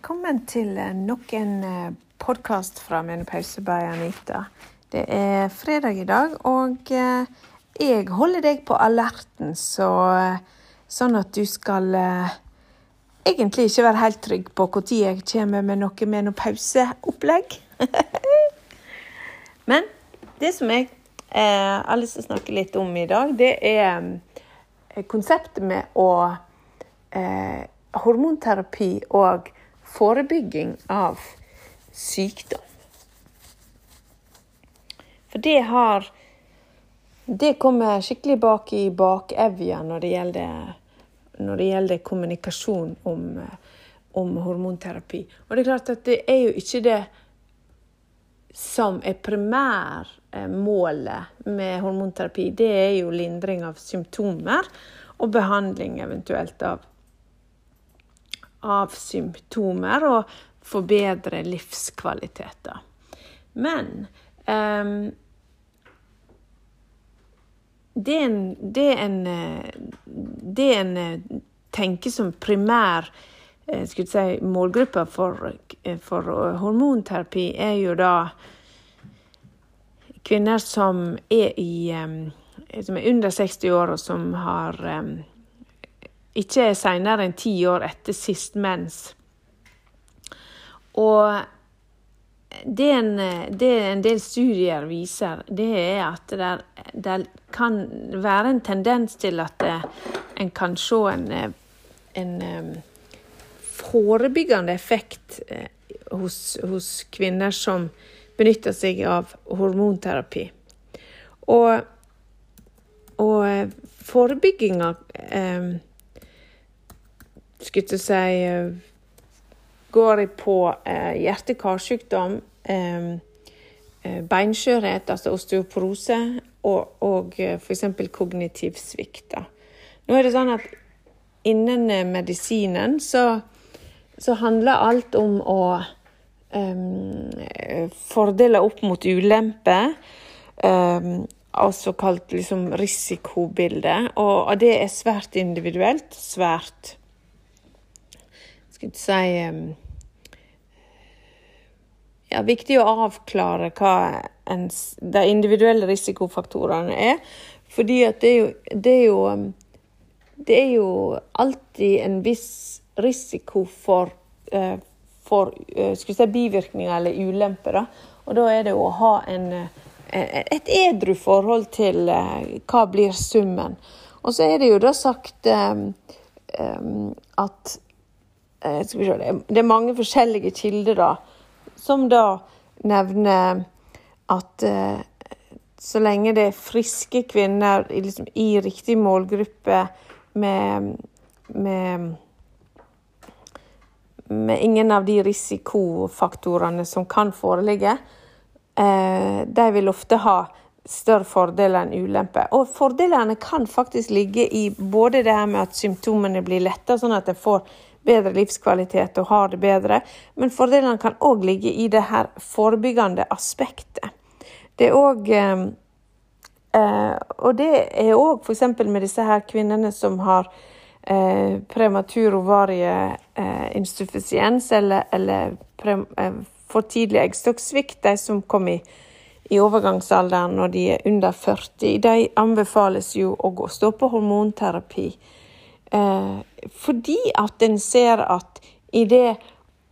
Velkommen til eh, nok en eh, podkast fra Menopause by Anita. Det er fredag i dag, og eh, jeg holder deg på alerten, så, sånn at du skal egentlig ikke være helt trygg på når jeg kommer med noe menopauseopplegg. Men det som jeg har lyst til å snakke litt om i dag, det er konseptet med å eh, hormonterapi og forebygging av sykdom. For det har Det kommer skikkelig bak i bakevja når det gjelder, når det gjelder kommunikasjon om, om hormonterapi. Og det er klart at det er jo ikke det som er primærmålet med hormonterapi. Det er jo lindring av symptomer og behandling eventuelt av av symptomer og forbedre livskvaliteter. Men um, det, en, det, en, det en tenker som primær eh, si, målgruppe for, for, hormonterapi, er jo da kvinner som er, i, som er under 60 år, og som har ikke seinere enn ti år etter sist mens. Og det en, det en, del studier viser, det er at det, kan være en tendens til at en kan se en, en forebyggende effekt eh, hos, hos, kvinner som benytter seg av hormonterapi. Og, og forebygginga eh, skulle si eh, Går jeg på eh, hjerte-karsykdom, eh, beinskjørhet, altså osteoporose, og, og f.eks. kognitiv svikt. Nå er det sånn at innen medisinen så, så handler alt om å um, fordele opp mot ulemper. Um, altså kalt liksom risikobilde. Og, og det er svært individuelt. Svært skal ikke si ja, viktig å avklare hva ens, de individuelle risikofaktorene er. Fordi at det er, jo, det er jo Det er jo alltid en viss risiko for, uh, for skal vi si, bivirkninger eller ulemper. Da. Og da er det å ha en, uh, et edru forhold til hva blir summen. Og så er det jo da sagt um, at Eh, skal vi se, det er mange forskjellige kilder da, som da nevner at eh, så lenge det er friske kvinner liksom, i riktig målgruppe med, med, med ingen av de risikofaktorene som kan foreligge, eh, de vil ofte ha større fordeler enn ulemper. Og fordelene kan faktisk ligge i både det her med at symptomene blir lettere, sånn at en får bedre livskvalitet og har det bedre. Men fordelene kan òg ligge i det her forebyggende aspektet. Det er òg eh, eh, Og det er òg f.eks. med disse her kvinnene som har eh, prematur ovarieinsuffisiens eller, eller for tidlig eggstokksvikt, de som kom i i overgangsalderen når de er under 40, de anbefales jo å stå på hormonterapi fordi at en ser at idet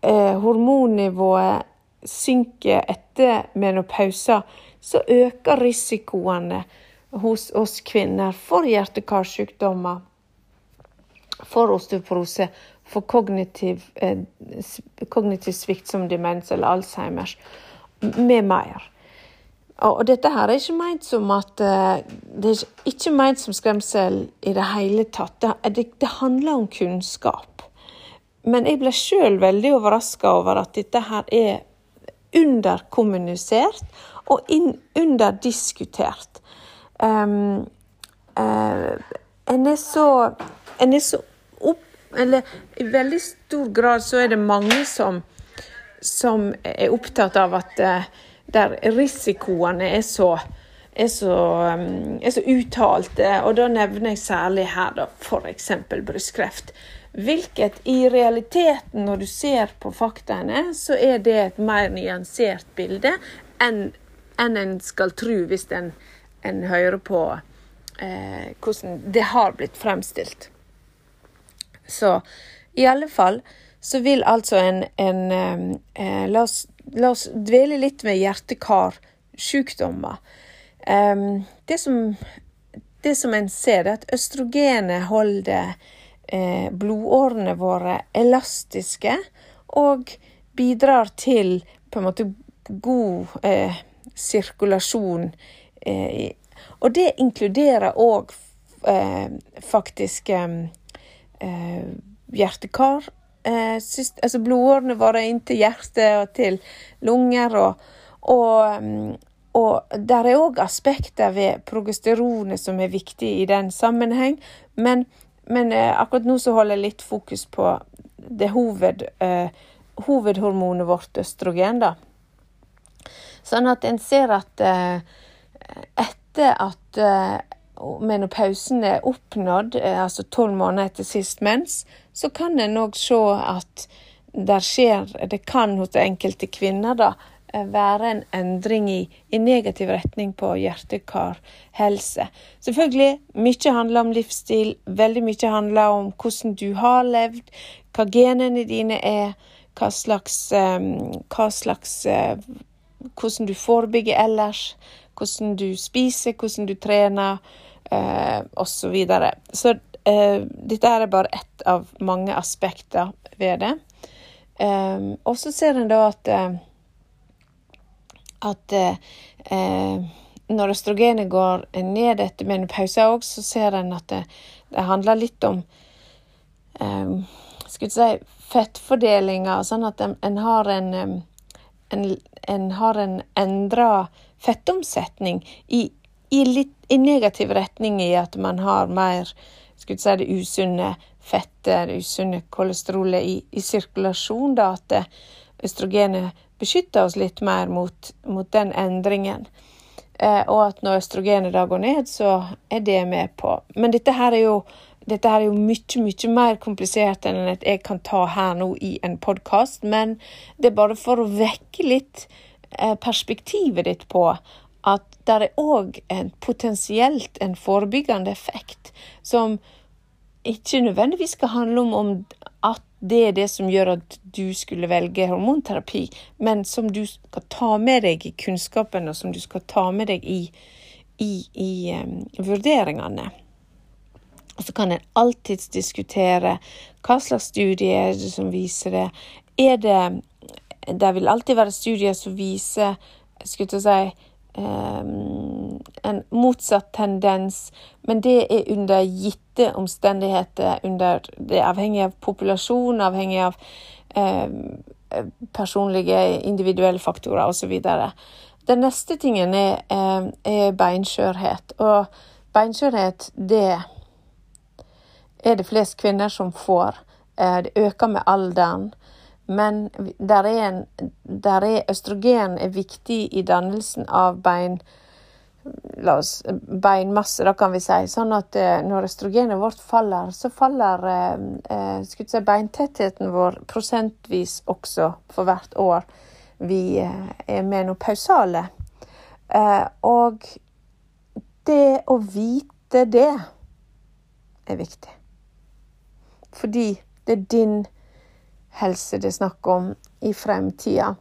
eh, hormonnivået synker etter menopausa, så øker risikoene hos oss kvinner for hjerte-karsykdommer, for osteoporose, for kognitiv, eh, kognitiv svikt som demens eller Alzheimers, med mer. Og dette her er ikke ment som at uh, Det er ikke ment som skremsel i det hele tatt. Det, det handler om kunnskap. Men jeg ble sjøl veldig overraska over at dette her er underkommunisert og in, underdiskutert. Um, uh, en er så En er så opp... Eller i veldig stor grad så er det mange som, som er opptatt av at uh, der risikoene er så, er så, um, er så uttalte. Og da nevner jeg særlig her da f.eks. brystkreft. Hvilket i realiteten, når du ser på faktaene, så er det et mer nyansert bilde enn en, en skal tro hvis en, en hører på eh, hvordan det har blitt fremstilt. Så i alle fall så vil altså en, en eh, la, oss, la, oss, dvele litt med hjerte-kar-sykdommer. Um, det, det som en ser, er at østrogenet holder eh, blodårene våre elastiske og bidrar til på en måte god eh, sirkulasjon. Eh, og det inkluderer òg eh, faktisk eh, syst, altså blodårene våre inntil hjertet og til lunger. Og, og, og der er òg aspekter ved progesteronet som er viktig i den sammenheng. Men men eh, akkurat nå så holder jeg litt fokus på det hoved, eh, hovedhormonet vårt, østrogen, da. Sånn at en ser at eh, etter at eh, menopausen er oppnådd, eh, altså tolv måneder etter sist mens, så kan en òg se at det skjer Det kan hos enkelte kvinner, da, Eh, være en endring i, i negativ retning på hjerte-kar-helse. Selvfølgelig, mye handler om livsstil, veldig mye handler om hvordan du har levd, hva genene dine er, hva slags, um, hva slags Hvordan du forebygger ellers, hvordan du spiser, hvordan du trener, uh, osv. Så, videre. så eh, dette er bare ett av mange aspekter ved det. Eh, og så ser en da at at eh, når østrogenet går ned etter menopause òg, så ser en at det, det handler litt om eh, skulle si, fettfordelinga, sånn at en, en har en, en, en har en endra fettomsetning i, i, litt, i negativ retning i at man har mer skulle si, det usunne fetter, usunne kolesterolet i, i sirkulasjon. da, At østrogenet beskytter oss litt mer mot, mot den endringen. Eh, og at når østrogenet da går ned, så er det med på. Men dette her er jo, dette her er jo mye, mye mer komplisert enn at jeg kan ta her nå i en podkast. Men det er bare for å vekke litt eh, perspektivet ditt på at det er òg potensielt en forebyggende effekt som ikke nødvendigvis skal handle om, om at det er det som gjør at du skulle velge hormonterapi, men som du skal ta med deg i kunnskapen, og som du skal ta med deg i, i, i um, vurderingene. Og så kan en alltids diskutere hva slags studie er det som viser det. Er det Det vil alltid være studier som viser skulle jeg si, en motsatt tendens, men det er under gitte omstendigheter. Under, det er avhengig av populasjon, avhengig av eh, personlige, individuelle faktorer osv. Den neste tingen er, eh, er beinskjørhet. Og beinskjørhet, det er det flest kvinner som får. Eh, det øker med alderen. Men der er, en, der er østrogen er viktig i dannelsen av bein, la oss, beinmasse, da kan vi si. Sånn at eh, når østrogenet vårt faller, så faller eh, eh si, beintettheten vår prosentvis også for hvert år vi eh, er menopausale. Eh, og det å vite det er viktig. Fordi det er din helse det er snakk om i fremtida.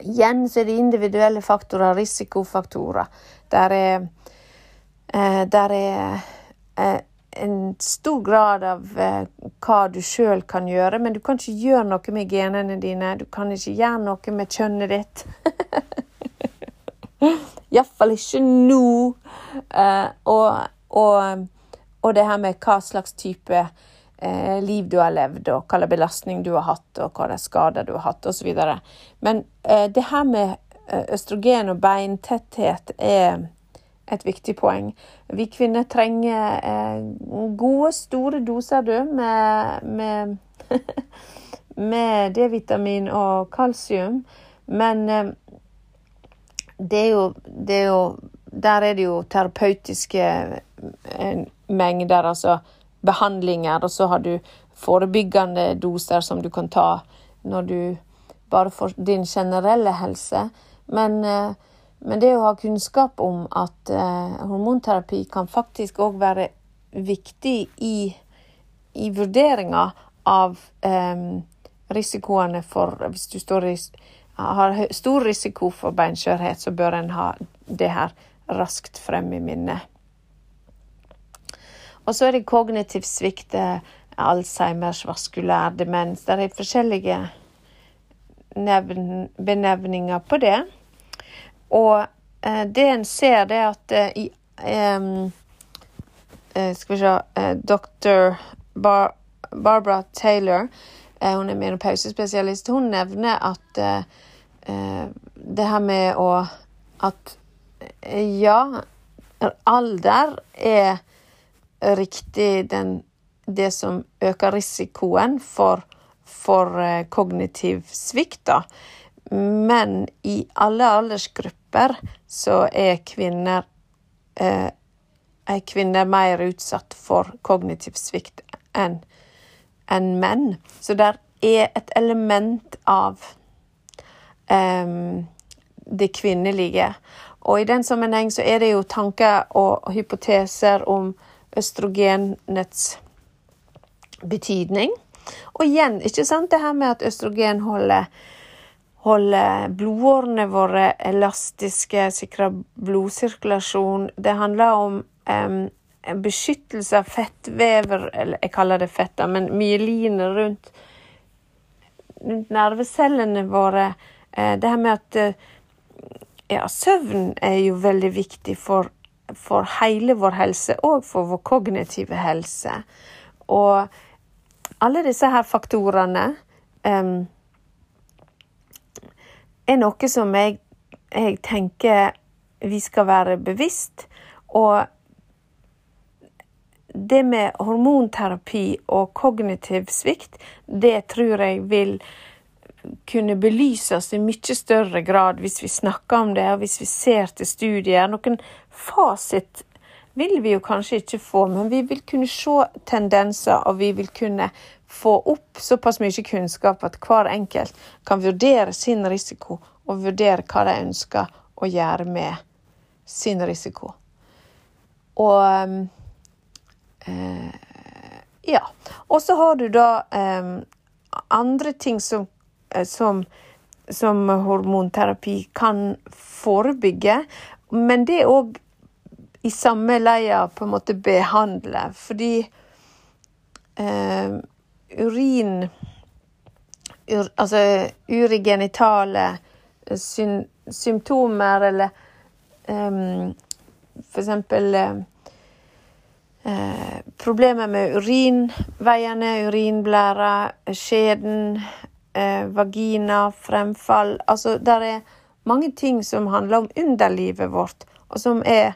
Igjen så er det individuelle faktorer, risikofaktorer. Der er, eh, der er eh, en stor grad av eh, hva du sjøl kan gjøre, men du kan ikke gjøre noe med genene dine. Du kan ikke gjøre noe med kjønnet ditt. Iallfall ikke nå. og, og, og det her med hva slags type eh, liv du har levd, og hva slags belastning du har hatt, og hva slags skader du har hatt, osv. Men eh, det her med eh, østrogen og beintetthet er et viktig poeng. Vi kvinner trenger eh, gode, store doser du, med, med, med D-vitamin og kalsium, men eh, det er, jo, det er jo Der er det jo terapeutiske eh, mengder, altså behandlinger, og så har du forebyggende doser som du kan ta når du bare for din generelle helse. Men, eh, men det å ha kunnskap om at eh, hormonterapi kan faktisk òg være viktig i, i vurderinga av um, risikoene for Hvis du i, har stor risiko for beinskjørhet, så bør en ha det her raskt frem i minnet. Og så er det kognitiv svikt, eh, Alzheimers, vaskulær demens. Det er forskjellige benevninger på det. Og eh, det en ser, det er at eh, i um, Skal vi se Dr. Bar Barbara Taylor, hun er menopausespesialist, hun nevner at det her med å At ja, alder er riktig den, det som øker risikoen for, for uh, kognitiv svikt, da. Men i alle aldersgrupper så er kvinner uh, er kvinner mer utsatt for kognitiv svikt enn en menn. Så der er et element av um, det kvinnelige. Og i den sammenheng så er det jo tanker og hypoteser om østrogenets betydning. Og igjen, ikke sant, det her med at østrogen holder, holder blodårene våre elastiske, sikrer blodsirkulasjon. Det handler om um, beskyttelse av fettvever, eller jeg kaller det fett, men myelinet rundt, rundt nervecellene våre. Uh, det her med at uh, ja, søvn er jo veldig viktig for for hele vår helse og for vår kognitive helse. Og alle disse her faktorene um, er noe som jeg, jeg, tenker vi skal være bevisst. Og det med hormonterapi og kognitiv svikt, det tror jeg vil kunne belyses i mye større grad hvis vi snakker om det, og hvis vi ser til studier. Noen fasit vil vi jo kanskje ikke få, men vi vil kunne se tendenser, og vi vil kunne få opp såpass mye kunnskap at hver enkelt kan vurdere sin risiko, og vurdere hva de ønsker å gjøre med sin risiko. Og øh, Ja. Og så har du da øh, andre ting som, som som hormonterapi kan forebygge. Men det òg i samme leia på en måte behandle. Fordi eh, urin ur, Altså urigenitale eh, syn, symptomer eller eh, for eksempel uh, problemer med urinveiene, urinblæra, skjeden, uh, vagina, fremfall Altså, der er mange ting som handler om underlivet vårt, og som er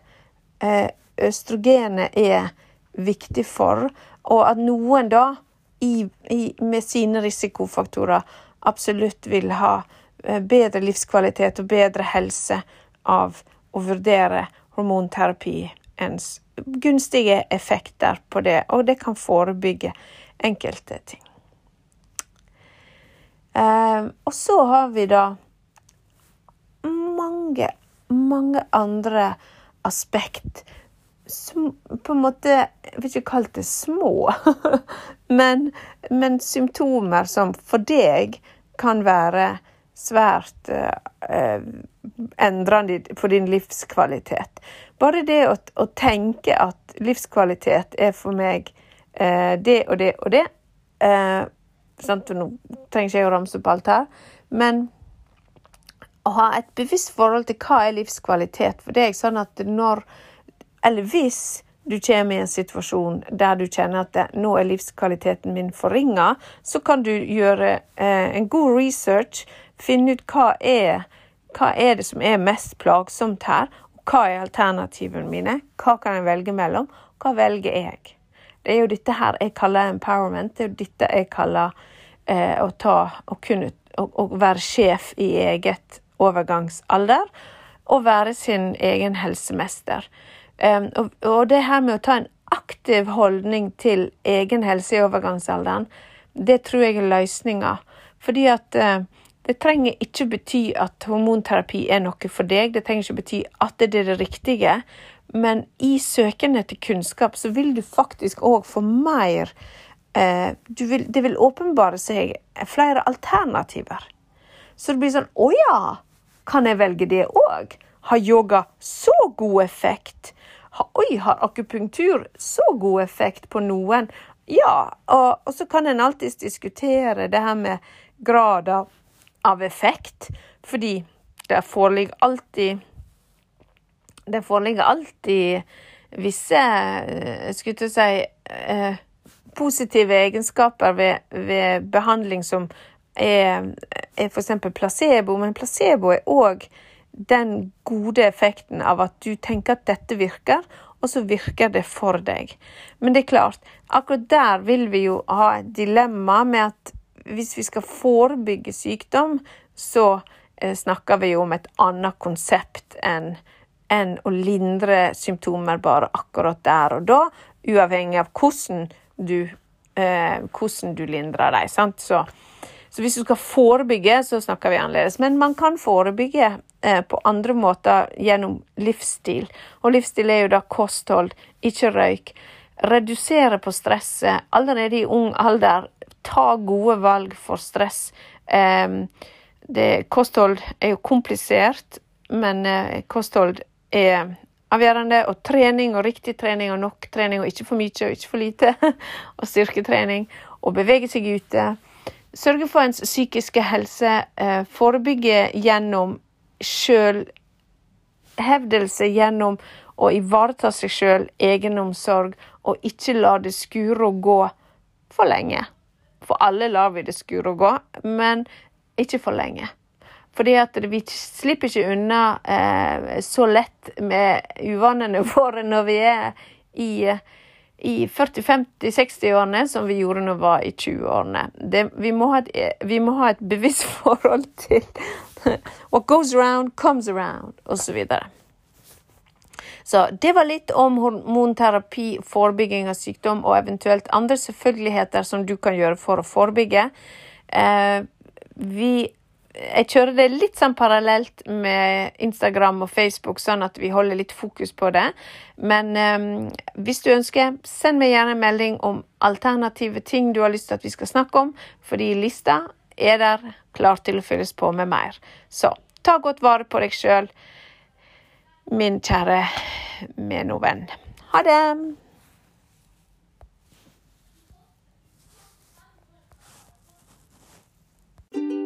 eh, østrogenet er viktig for, og at noen da i, i, med sine risikofaktorer absolutt vil ha eh, bedre livskvalitet og bedre helse av å vurdere hormonterapi ens gunstige effekter på det, og det kan forebygge enkelte ting. Eh, og så har vi da mange, mange andre aspekt som på en måte Jeg vil ikke kalle det små, men, men, symptomer som for deg kan være svært eh, endrende for din livskvalitet. Bare det å, å, tenke at livskvalitet er for meg eh, det og det og det uh, sant? Nå trenger ikke jeg å ramse opp alt her, men å ha et bevisst forhold til hva er livskvalitet for det er ikke sånn at når Eller hvis du kommer i en situasjon der du kjenner at det, nå er livskvaliteten min forringa, så kan du gjøre eh, en god research, finne ut hva er, hva er det som er mest plagsomt her, hva er alternativene mine, hva kan jeg velge mellom, hva velger jeg? Det er jo dette her jeg kaller empowerment, det er jo dette jeg kaller eh, å ta og kunne å være sjef i eget overgangsalder og være sin egen helsemester. Um, og, og, det her med å ta en aktiv holdning til egen helse i overgangsalderen, det tror jeg er løsninga. Fordi at uh, det trenger ikke bety at hormonterapi er noe for deg, det trenger ikke bety at det er det riktige. Men i søken etter kunnskap så vil du faktisk òg få mer eh, vil, Det vil åpenbare seg flere alternativer. Så det blir sånn Å ja, kan jeg velge det òg? Har yoga så god effekt? Ha, oi, har akupunktur så god effekt på noen? Ja, og, og så kan en alltids diskutere det her med grader av effekt, fordi det foreligger alltid Det foreligger alltid visse skulle til å si eh, positive egenskaper ved, ved, behandling som er, er f.eks. placebo, men placebo er òg den gode effekten av at du tenker at dette virker, og så virker det for deg. Men det er klart, akkurat der vil vi jo ha et dilemma med at hvis vi skal forebygge sykdom, så eh, snakker vi jo om et annet konsept enn enn å lindre symptomer bare akkurat der og da, uavhengig av hvordan du, eh, hvordan du lindrer dem. Så, så, hvis du skal forebygge, så snakker vi annerledes. Men man kan forebygge eh, på andre måter gjennom livsstil. Og livsstil er jo da kosthold, ikke røyk. Redusere på stresset allerede i ung alder ta gode valg for stress. Det, kosthold er jo komplisert, men eh, kosthold er avgjørende. Og trening og riktig trening og nok trening, og ikke for mye og ikke for lite. og styrketrening. Og bevege seg ute. Sørge for ens psykiske helse. Eh, forebygge gjennom sjølhevdelse, gjennom å ivareta seg sjøl, egenomsorg, og ikke la det skure og gå for lenge. For alle lar vi det skure og gå, men ikke for lenge. Fordi at vi slipper ikke unna eh, så lett med uvanene våre når vi er i, i 40-50-60-årene som vi gjorde når vi var i 20-årene. Vi, vi, må ha et bevisst forhold til What goes around, comes around, osv. Så det var litt om hormonterapi, forebygging av sykdom og eventuelt andre selvfølgeligheter som du kan gjøre for å forebygge. Eh, vi, jeg kjører det litt sånn parallelt med Instagram og Facebook, sånn at vi holder litt fokus på det. Men um, hvis du ønsker, send meg gjerne en melding om alternative ting du har lyst til at vi skal snakke om, fordi lista er der klar til å fylles på med mer. Så ta godt vare på deg sjøl, min kjære menovenn. Ha det! thank